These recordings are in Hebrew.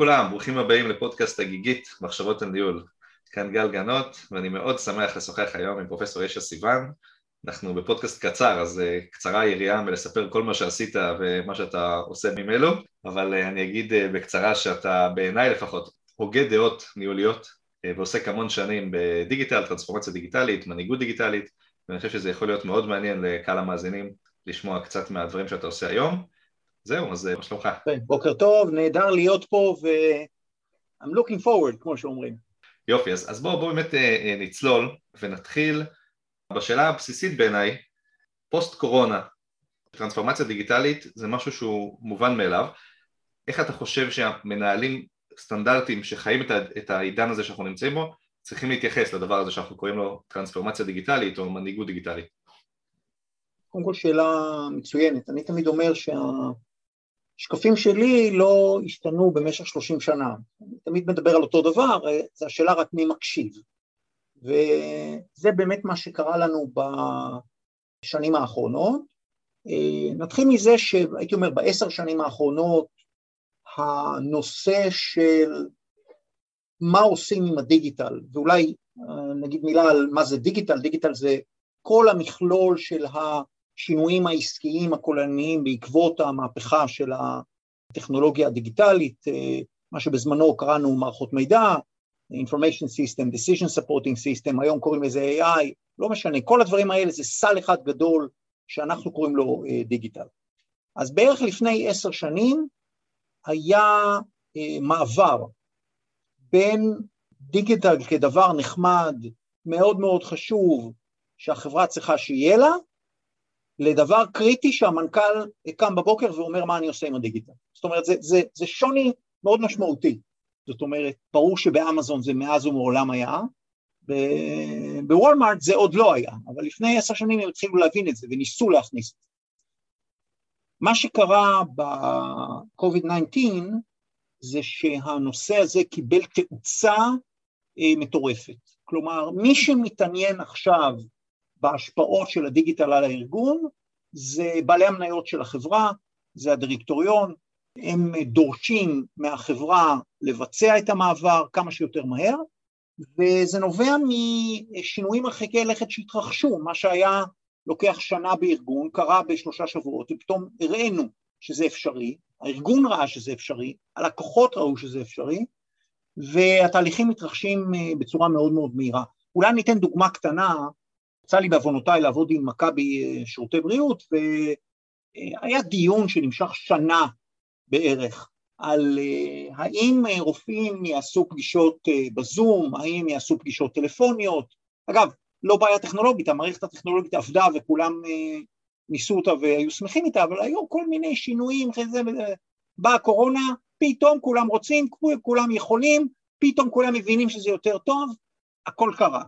לכולם, ברוכים הבאים לפודקאסט הגיגית, מחשבות על ניהול. כאן גל גנות, ואני מאוד שמח לשוחח היום עם פרופסור ישע סיוון. אנחנו בפודקאסט קצר, אז uh, קצרה היריעה מלספר כל מה שעשית ומה שאתה עושה ממנו, אבל uh, אני אגיד uh, בקצרה שאתה בעיניי לפחות הוגה דעות ניהוליות ועוסק המון שנים בדיגיטל, טרנספורמציה דיגיטלית, מנהיגות דיגיטלית, ואני חושב שזה יכול להיות מאוד מעניין לקהל המאזינים לשמוע קצת מהדברים שאתה עושה היום. זהו, אז מה שלומך? כן, בוקר טוב, נהדר להיות פה ו... I'm looking forward, כמו שאומרים. יופי, אז, אז בואו בוא באמת אה, נצלול ונתחיל בשאלה הבסיסית בעיניי, פוסט קורונה, טרנספורמציה דיגיטלית זה משהו שהוא מובן מאליו, איך אתה חושב שהמנהלים סטנדרטיים שחיים את, את העידן הזה שאנחנו נמצאים בו צריכים להתייחס לדבר הזה שאנחנו קוראים לו טרנספורמציה דיגיטלית או מנהיגות דיגיטלית? קודם כל שאלה מצוינת, אני תמיד אומר שה... השקפים שלי לא השתנו במשך 30 שנה. אני תמיד מדבר על אותו דבר, זה השאלה רק מי מקשיב. וזה באמת מה שקרה לנו בשנים האחרונות. נתחיל מזה שהייתי אומר בעשר שנים האחרונות הנושא של מה עושים עם הדיגיטל, ואולי נגיד מילה על מה זה דיגיטל, דיגיטל זה כל המכלול של ה... השינויים העסקיים הכוללניים בעקבות המהפכה של הטכנולוגיה הדיגיטלית, מה שבזמנו קראנו מערכות מידע, Information System, Decision Supporting System, היום קוראים לזה AI, לא משנה, כל הדברים האלה זה סל אחד גדול שאנחנו קוראים לו דיגיטל. אז בערך לפני עשר שנים היה מעבר בין דיגיטל כדבר נחמד, מאוד מאוד חשוב, שהחברה צריכה שיהיה לה, לדבר קריטי שהמנכ"ל קם בבוקר ואומר מה אני עושה עם הדיגיטל. זאת אומרת, זה, זה, זה שוני מאוד משמעותי. זאת אומרת, ברור שבאמזון זה מאז ומעולם היה, בוולמארט זה עוד לא היה, אבל לפני עשר שנים הם התחילו להבין את זה וניסו להכניס את זה. מה שקרה ב-COVID-19 זה שהנושא הזה קיבל תאוצה אה, מטורפת. כלומר, מי שמתעניין עכשיו בהשפעות של הדיגיטל על הארגון, זה בעלי המניות של החברה, זה הדירקטוריון, הם דורשים מהחברה לבצע את המעבר כמה שיותר מהר, וזה נובע משינויים מרחיקי לכת שהתרחשו, מה שהיה לוקח שנה בארגון, קרה בשלושה שבועות, ופתאום הראינו שזה אפשרי, הארגון ראה שזה אפשרי, הלקוחות ראו שזה אפשרי, והתהליכים מתרחשים בצורה מאוד מאוד מהירה. אולי ניתן דוגמה קטנה יצא לי בעוונותיי לעבוד עם מכבי אה, שירותי בריאות, והיה דיון שנמשך שנה בערך על אה, האם אה, רופאים יעשו פגישות בזום, האם יעשו פגישות טלפוניות. אגב, לא בעיה טכנולוגית, המערכת הטכנולוגית עבדה וכולם ניסו אותה והיו שמחים איתה, אבל היו כל מיני שינויים, באה הקורונה, פתאום כולם רוצים, כולם יכולים, פתאום כולם מבינים שזה יותר טוב, הכל קרה.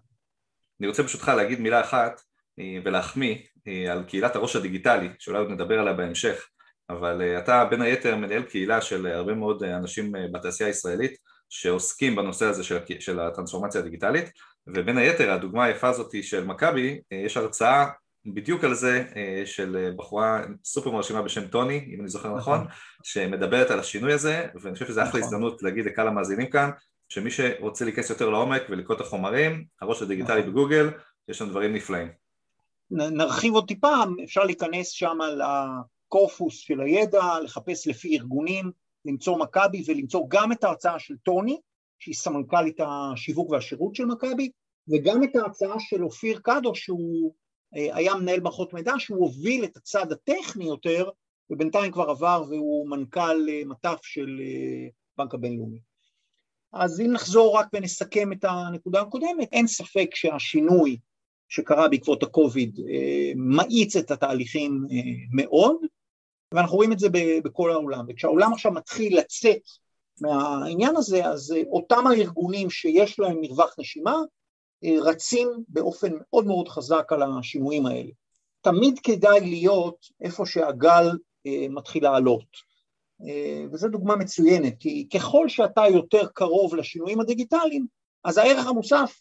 אני רוצה ברשותך להגיד מילה אחת אה, ולהחמיא אה, על קהילת הראש הדיגיטלי, שאולי עוד נדבר עליה בהמשך, אבל אה, אתה בין היתר מנהל קהילה של הרבה מאוד אנשים בתעשייה הישראלית שעוסקים בנושא הזה של, של הטרנספורמציה הדיגיטלית, ובין היתר הדוגמה היפה הזאת של מכבי, יש הרצאה בדיוק על זה של בחורה סופר מרשימה בשם טוני, אם אני זוכר נכון, נכון שמדברת על השינוי הזה, ואני חושב שזו אחלה נכון. הזדמנות להגיד לקהל המאזינים כאן, שמי שרוצה להיכנס יותר לעומק ולקרוא את החומרים, הראש הדיגיטלי נכון. בגוגל, יש שם דברים נפלאים. נרחיב עוד טיפה, אפשר להיכנס שם לקורפוס של הידע, לחפש לפי ארגונים, למצוא מכבי ולמצוא גם את ההרצאה של טוני, שהיא סמנכ"לית השיווק והשירות של מכבי, וגם את ההרצאה של אופיר קאדו, שהוא אה, היה מנהל מערכות מידע, שהוא הוביל את הצד הטכני יותר, ובינתיים כבר עבר והוא מנכ"ל אה, מט"ף של אה, בנק הבינלאומי. אז אם נחזור רק ונסכם את הנקודה הקודמת, אין ספק שהשינוי שקרה בעקבות הקוביד אה, מאיץ את התהליכים אה, מאוד, ואנחנו רואים את זה בכל העולם. וכשהעולם עכשיו מתחיל לצאת מהעניין הזה, אז אה, אותם הארגונים שיש להם מרווח נשימה, רצים באופן מאוד מאוד חזק על השינויים האלה. תמיד כדאי להיות איפה שהגל מתחיל לעלות. אה, וזו דוגמה מצוינת, כי ככל שאתה יותר קרוב לשינויים הדיגיטליים, אז הערך המוסף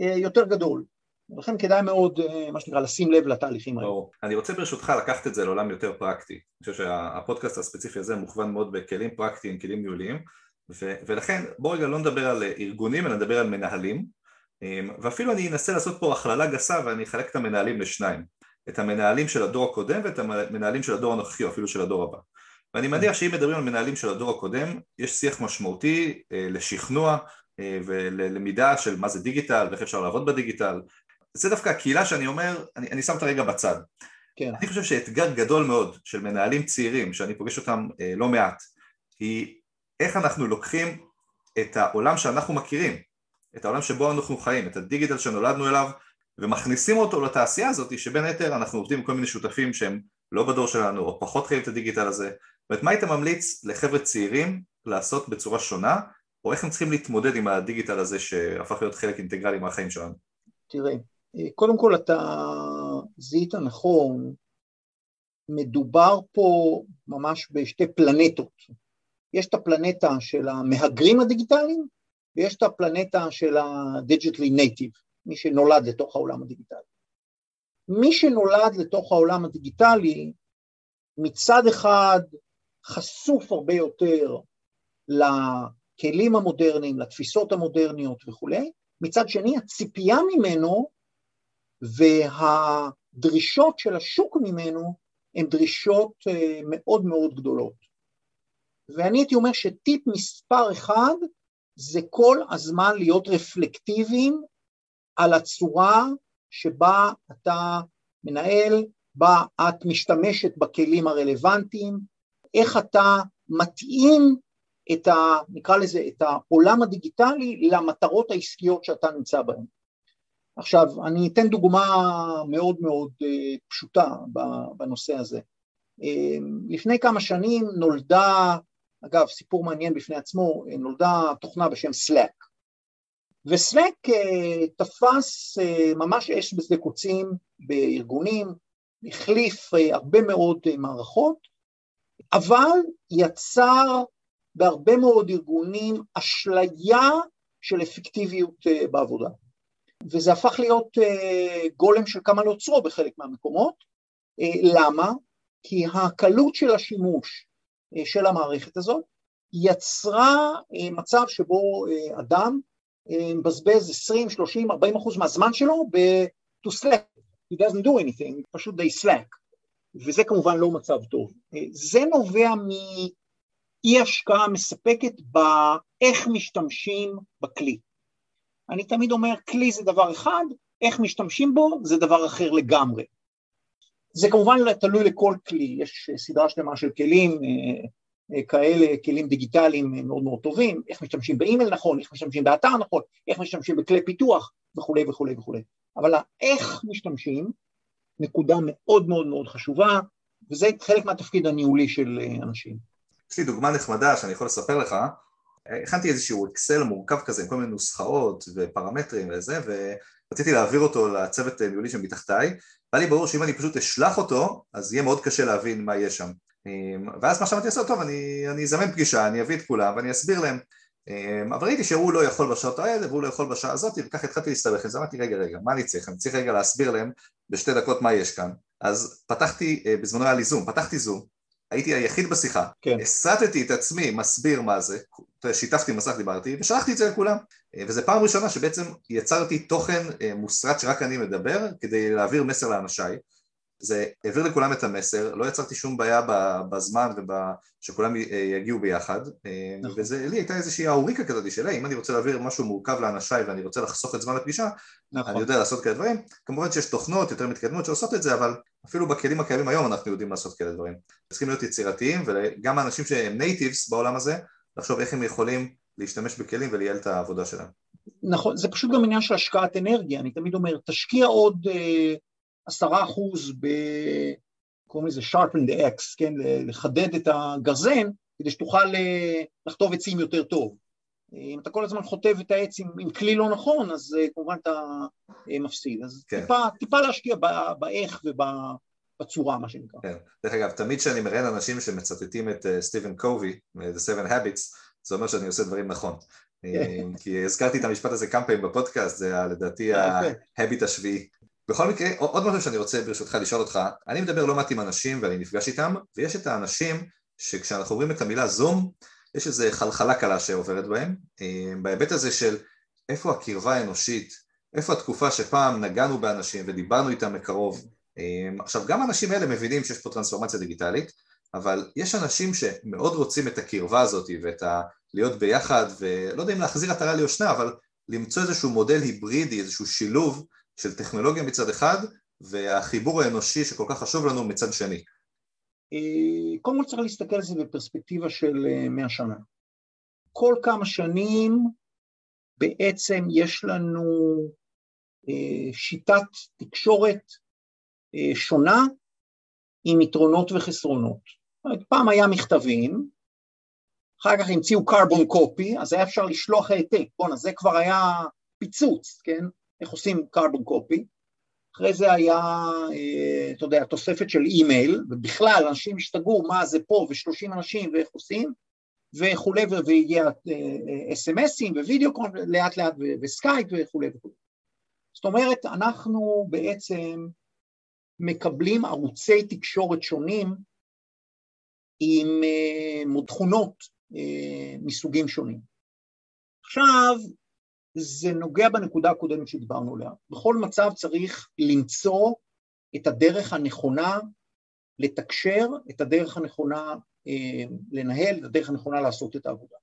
אה, יותר גדול. ולכן כדאי מאוד, אה, מה שנקרא, לשים לב לתהליכים האלה. אני רוצה ברשותך לקחת את זה לעולם יותר פרקטי. אני חושב שהפודקאסט הספציפי הזה מוכוון מאוד בכלים פרקטיים, כלים ניהוליים, ו- ולכן בואו רגע לא נדבר על ארגונים אלא נדבר על מנהלים ואפילו אני אנסה לעשות פה הכללה גסה ואני אחלק את המנהלים לשניים את המנהלים של הדור הקודם ואת המנהלים של הדור הנוכחי או אפילו של הדור הבא ואני מניח שאם מדברים על מנהלים של הדור הקודם יש שיח משמעותי לשכנוע וללמידה של מה זה דיגיטל ואיך אפשר לעבוד בדיגיטל זה דווקא הקהילה שאני אומר, אני, אני שם את הרגע בצד. כן. אני חושב שאתגר גדול מאוד של מנהלים צעירים, שאני פוגש אותם אה, לא מעט, היא איך אנחנו לוקחים את העולם שאנחנו מכירים, את העולם שבו אנחנו חיים, את הדיגיטל שנולדנו אליו, ומכניסים אותו לתעשייה הזאת, שבין היתר אנחנו עובדים עם כל מיני שותפים שהם לא בדור שלנו, או פחות חיים את הדיגיטל הזה. אומרת, מה היית ממליץ לחבר'ה צעירים לעשות בצורה שונה, או איך הם צריכים להתמודד עם הדיגיטל הזה שהפך להיות חלק אינטגרלי מהחיים שלנו? תראה, קודם כל אתה זיהית נכון, מדובר פה ממש בשתי פלנטות. יש את הפלנטה של המהגרים הדיגיטליים ויש את הפלנטה של ה-digitally native, מי שנולד לתוך העולם הדיגיטלי. מי שנולד לתוך העולם הדיגיטלי מצד אחד חשוף הרבה יותר לכלים המודרניים, לתפיסות המודרניות וכולי, מצד שני הציפייה ממנו והדרישות של השוק ממנו הן דרישות אה, מאוד מאוד גדולות. ואני הייתי אומר שטיפ מספר אחד זה כל הזמן להיות רפלקטיביים על הצורה שבה אתה מנהל, בה את משתמשת בכלים הרלוונטיים, איך אתה מתאים את ה... נקרא לזה, את העולם הדיגיטלי למטרות העסקיות שאתה נמצא בהן. עכשיו, אני אתן דוגמה מאוד מאוד אה, פשוטה בנושא הזה. אה, לפני כמה שנים נולדה, אגב, סיפור מעניין בפני עצמו, אה, נולדה תוכנה בשם Slack. ו-Slack תפס ממש אש בשדה קוצים בארגונים, החליף הרבה מאוד מערכות, אבל יצר בהרבה מאוד ארגונים אשליה של אפקטיביות בעבודה. וזה הפך להיות אה, גולם של כמה נוצרו בחלק מהמקומות. אה, למה? כי הקלות של השימוש אה, של המערכת הזאת יצרה מצב שבו אדם מבזבז 20, 30, 40 אחוז מהזמן שלו ב- to slack, he doesn't do anything, פשוט they slack, וזה כמובן לא מצב טוב. זה נובע מאי השקעה מספקת באיך משתמשים בכלי. אני תמיד אומר, כלי זה דבר אחד, איך משתמשים בו זה דבר אחר לגמרי. זה כמובן תלוי לכל כלי, יש סדרה שלמה של כלים אה, אה, כאלה, כלים דיגיטליים מאוד מאוד טובים, איך משתמשים באימייל נכון, איך משתמשים באתר נכון, איך משתמשים בכלי פיתוח וכולי וכולי וכולי. אבל איך משתמשים, נקודה מאוד מאוד מאוד חשובה, וזה חלק מהתפקיד הניהולי של אה, אנשים. יש לי דוגמה נחמדה שאני יכול לספר לך, הכנתי איזשהו אקסל מורכב כזה עם כל מיני נוסחאות ופרמטרים וזה ורציתי להעביר אותו לצוות ניהולי שמתחתיי. והיה לי ברור שאם אני פשוט אשלח אותו אז יהיה מאוד קשה להבין מה יש שם. ואז מה שאמרתי לעשות, טוב אני, אני אזמן פגישה, אני אביא את כולם ואני אסביר להם אבל ראיתי שהוא לא יכול בשעות האלה והוא לא יכול בשעה הזאת וככה התחלתי להסתבך עם זה, אמרתי רגע רגע מה אני צריך, אני צריך רגע להסביר להם בשתי דקות מה יש כאן. אז פתחתי, אה, בזמנו היה לי זום, פתחתי זום הייתי היחיד בשיחה, כן. הסטתי את עצמי, מסביר מה זה, שיתפתי מסך דיברתי ושלחתי את זה לכולם. וזו פעם ראשונה שבעצם יצרתי תוכן אה, מוסרט שרק אני מדבר כדי להעביר מסר לאנשיי זה העביר לכולם את המסר, לא יצרתי שום בעיה בזמן ושכולם אה, יגיעו ביחד אה, נכון. וזה לי הייתה איזושהי האוריקה כזאת של אם אני רוצה להעביר משהו מורכב לאנשיי ואני רוצה לחסוך את זמן הפגישה נכון. אני יודע לעשות כאלה דברים כמובן שיש תוכנות יותר מתקדמות שעושות את זה אבל אפילו בכלים הקיימים היום אנחנו יודעים לעשות כאלה דברים צריכים להיות יצירתיים וגם האנשים שהם נייטיבס בעולם הזה לחשוב איך הם יכולים להשתמש בכלים ולייעל את העבודה שלהם נכון, זה פשוט גם עניין של השקעת אנרגיה, אני תמיד אומר, תשקיע עוד אה, עשרה אחוז ב... קוראים לזה sharpen the X, כן, לחדד את הגרזן, כדי שתוכל אה, לחטוב עצים יותר טוב. אם אתה כל הזמן חוטב את העץ עם, עם כלי לא נכון, אז אה, כמובן אתה אה, מפסיד. אז כן. טיפה, טיפה להשקיע באיך ובצורה, מה שנקרא. כן. דרך אגב, תמיד כשאני מראיין אנשים שמצטטים את סטיבן קובי, The Seven Habits, זה אומר שאני עושה דברים נכון. כן. כי הזכרתי את המשפט הזה כמה פעמים בפודקאסט, זה לדעתי ההביט השביעי. בכל מקרה, עוד משהו שאני רוצה ברשותך לשאול אותך, אני מדבר לא מעט עם אנשים ואני נפגש איתם, ויש את האנשים שכשאנחנו אומרים את המילה זום, יש איזו חלחלה קלה שעוברת בהם, בהיבט הזה של איפה הקרבה האנושית, איפה התקופה שפעם נגענו באנשים ודיברנו איתם מקרוב, עכשיו גם האנשים האלה מבינים שיש פה טרנספורמציה דיגיטלית, אבל יש אנשים שמאוד רוצים את הקרבה הזאת ואת ה... להיות ביחד, ולא יודע אם להחזיר עטרה ליושנה, אבל למצוא איזשהו מודל היברידי, איזשהו שילוב של טכנולוגיה מצד אחד, והחיבור האנושי שכל כך חשוב לנו מצד שני. אה, קודם כל צריך להסתכל על זה בפרספקטיבה של אה, מאה שנה. כל כמה שנים בעצם יש לנו אה, שיטת תקשורת שונה עם יתרונות וחסרונות. פעם היה מכתבים, אחר כך המציאו carbon copy, אז היה אפשר לשלוח העתק, בואנה זה כבר היה פיצוץ, כן? איך עושים carbon copy, אחרי זה היה, אה, אתה יודע, תוספת של אימייל, ובכלל אנשים השתגעו מה זה פה ושלושים אנשים ואיך עושים, וכולי, והגיע אס.אם.אסים אה, ו video con לאט לאט וסקייפ וכולי וכולי. זאת אומרת, אנחנו בעצם מקבלים ערוצי תקשורת שונים עם אה, תכונות מסוגים שונים. עכשיו, זה נוגע בנקודה הקודמת שדיברנו עליה. בכל מצב צריך למצוא את הדרך הנכונה לתקשר, את הדרך הנכונה אה, לנהל, את הדרך הנכונה לעשות את העבודה.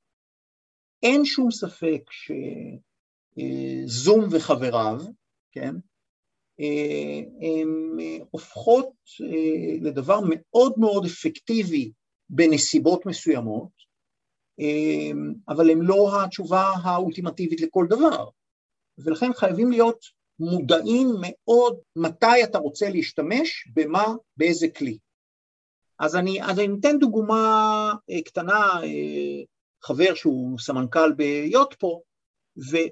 אין שום ספק שזום אה, וחבריו, כן, אה, הן אה, הופכות לדבר מאוד מאוד אפקטיבי בנסיבות מסוימות, אבל הם לא התשובה האולטימטיבית לכל דבר, ולכן חייבים להיות מודעים מאוד מתי אתה רוצה להשתמש, במה, באיזה כלי. אז אני, אז אני אתן דוגמה אה, קטנה, אה, חבר שהוא סמנכ"ל ביוטפו,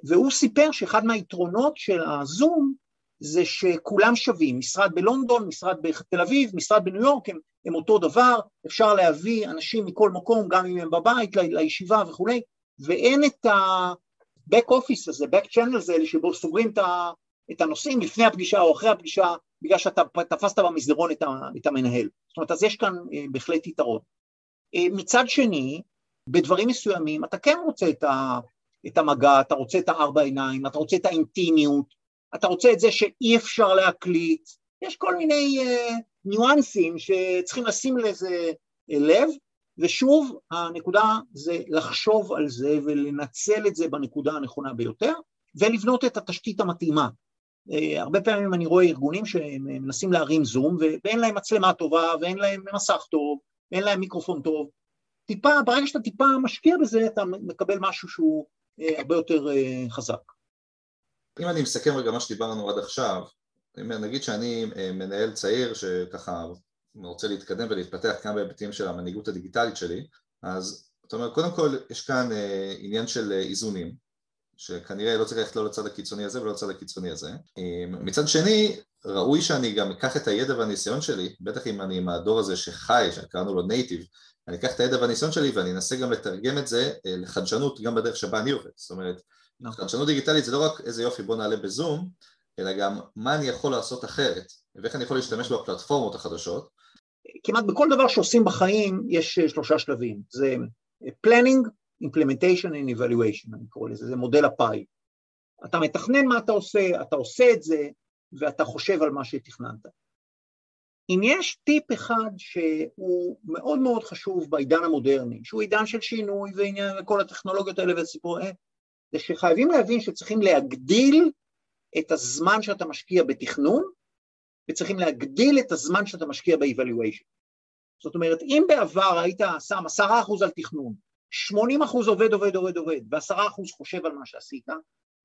והוא סיפר שאחד מהיתרונות של הזום זה שכולם שווים, משרד בלונדון, משרד בתל אביב, משרד בניו יורק, הם, הם אותו דבר, אפשר להביא אנשים מכל מקום, גם אם הם בבית, לישיבה וכולי, ואין את ה-back office הזה, back channels האלה, שבו סוגרים את הנושאים לפני הפגישה או אחרי הפגישה, בגלל שאתה תפסת במסדרון את המנהל. זאת אומרת, אז יש כאן אה, בהחלט יתרון. אה, מצד שני, בדברים מסוימים אתה כן רוצה את, ה, את המגע, אתה רוצה את הארבע עיניים, אתה רוצה את האינטימיות, אתה רוצה את זה שאי אפשר להקליט, יש כל מיני uh, ניואנסים שצריכים לשים לזה uh, לב, ושוב, הנקודה זה לחשוב על זה ולנצל את זה בנקודה הנכונה ביותר, ולבנות את התשתית המתאימה. Uh, הרבה פעמים אני רואה ארגונים שמנסים להרים זום ואין להם מצלמה טובה ואין להם מסך טוב ואין להם מיקרופון טוב. טיפה, ברגע שאתה טיפה משקיע בזה אתה מקבל משהו שהוא הרבה יותר חזק. אם אני מסכם רגע מה שדיברנו עד עכשיו, נגיד שאני אה, מנהל צעיר שככה רוצה להתקדם ולהתפתח גם בהיבטים של המנהיגות הדיגיטלית שלי, אז זאת אומרת, קודם כל יש כאן אה, עניין של אה, איזונים, שכנראה לא צריך ללכת לא לצד הקיצוני הזה ולא לצד הקיצוני הזה. מצד שני, ראוי שאני גם אקח את הידע והניסיון שלי, בטח אם אני עם הדור הזה שחי, שקראנו לו נייטיב, אני אקח את הידע והניסיון שלי ואני אנסה גם לתרגם את זה לחדשנות גם בדרך שבה אני עובד. זאת אומרת, נכון. חדשנות דיגיטלית זה לא רק איזה יופי בוא נעלה בזום, אלא גם מה אני יכול לעשות אחרת, ואיך אני יכול להשתמש בפלטפורמות החדשות. כמעט בכל דבר שעושים בחיים יש אה, שלושה שלבים, זה אה, planning, implementation and evaluation, אני קורא לזה, זה מודל הפאי. אתה מתכנן מה אתה עושה, אתה עושה את זה, ואתה חושב על מה שתכננת. אם יש טיפ אחד שהוא מאוד מאוד חשוב בעידן המודרני, שהוא עידן של שינוי ועניין וכל הטכנולוגיות האלה וסיפורי, זה שחייבים להבין שצריכים להגדיל את הזמן שאתה משקיע בתכנון, וצריכים להגדיל את הזמן שאתה משקיע ב-evaluation. זאת אומרת, אם בעבר היית שם עשרה אחוז על תכנון, שמונים אחוז עובד, עובד, עובד, עובד, ועשרה אחוז חושב על מה שעשית,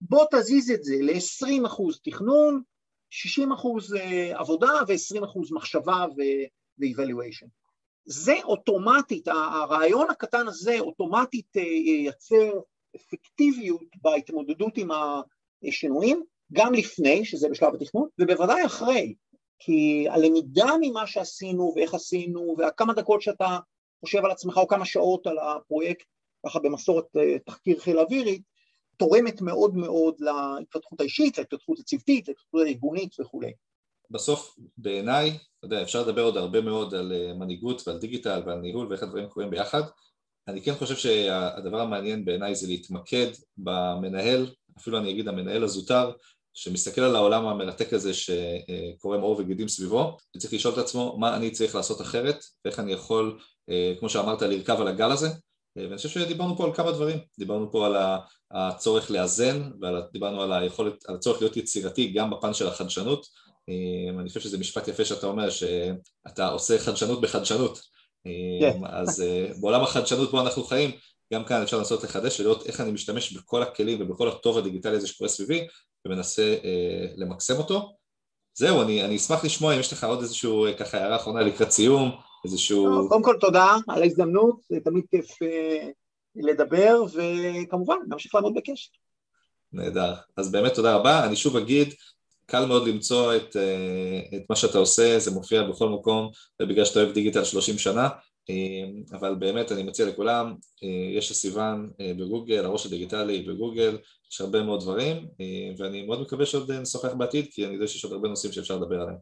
בוא תזיז את זה ל-20 אחוז תכנון, 60 אחוז אה, עבודה ו-20 אחוז מחשבה ו-evaluation. זה אוטומטית, הרעיון הקטן הזה אוטומטית אה, ייצר אפקטיביות בהתמודדות עם השינויים, גם לפני, שזה בשלב התכנון, ובוודאי אחרי, כי הלמידה ממה שעשינו ואיך עשינו, וכמה דקות שאתה חושב על עצמך, או כמה שעות על הפרויקט, ככה במסורת אה, תחקיר חיל אווירית, תורמת מאוד מאוד להתפתחות האישית, להתפתחות הצוותית, להתפתחות הארגונית וכולי. בסוף, בעיניי, אתה יודע, אפשר לדבר עוד הרבה מאוד על אה, מנהיגות ועל דיגיטל ועל ניהול ואיך הדברים קורים ביחד, אני כן חושב שהדבר המעניין בעיניי זה להתמקד במנהל, אפילו אני אגיד המנהל הזוטר, שמסתכל על העולם המרתק הזה שקורם עור וגידים סביבו, וצריך לשאול את עצמו מה אני צריך לעשות אחרת, ואיך אני יכול, כמו שאמרת, לרכב על הגל הזה, ואני חושב שדיברנו פה על כמה דברים, דיברנו פה על הצורך לאזן, ודיברנו על היכולת, על הצורך להיות יצירתי גם בפן של החדשנות, אני חושב שזה משפט יפה שאתה אומר, שאתה עושה חדשנות בחדשנות, כן. אז בעולם החדשנות בו אנחנו חיים, גם כאן אפשר לנסות לחדש ולראות איך אני משתמש בכל הכלים ובכל הטוב הדיגיטלי הזה שקורה סביבי ומנסה אה, למקסם אותו. זהו, אני, אני אשמח לשמוע אם יש לך עוד איזשהו ככה הערה אחרונה לקראת סיום, איזשהו... לא, קודם כל תודה על ההזדמנות, זה תמיד כיף אה, לדבר וכמובן נמשיך לעמוד בקשר. נהדר, אז באמת תודה רבה, אני שוב אגיד קל מאוד למצוא את, אה, את מה שאתה עושה, זה מופיע בכל מקום, ובגלל שאתה אוהב דיגיטל 30 שנה, אה, אבל באמת אני מציע לכולם, אה, יש לסיוון בגוגל, הראש הדיגיטלי בגוגל, יש הרבה מאוד דברים, ואני מאוד מקווה שעוד נשוחח בעתיד, כי אני יודע שיש עוד הרבה נושאים שאפשר לדבר עליהם.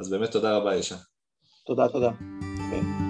אז באמת תודה רבה, ישה. תודה, תודה. Okay.